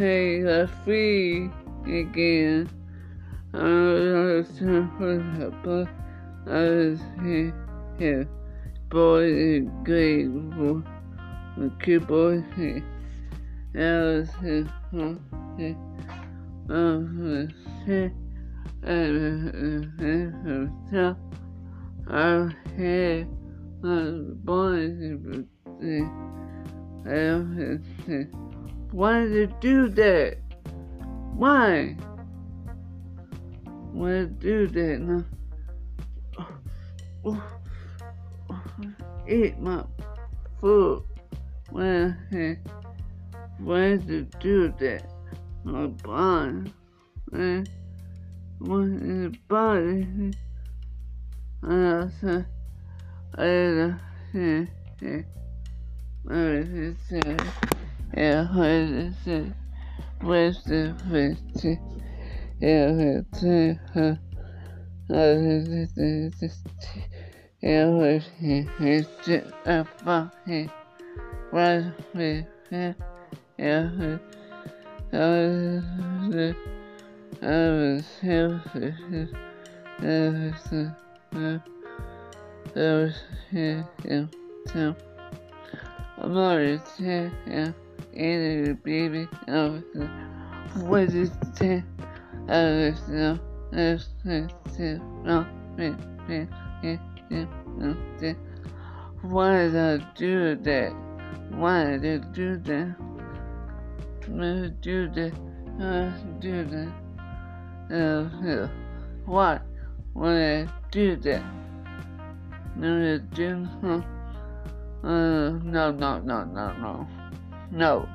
pay the fee again. I was but I was here, here. Boy is grateful the keyboard here. I was here, here. I was here. And I was here. I was born eh, I was here. Why did you do that? Why? Why did you do that? No. Oh, oh, eat my food. Why, why did you do that? My body. Why, why the body? I said, I said, I said, I said, where's the fifty? Yeah, I said, huh? I said, yeah, I said, I said, was with him. Yeah, I was, I was was him. So, I'm already saying, yeah, and the baby, was, what is no, no, no, no, no, why did I do that? Why did I do that? Why did I do that? I do that? Uh, why? Did I do that? No, I didn't. Huh? Uh, no, no, no, no, no. No.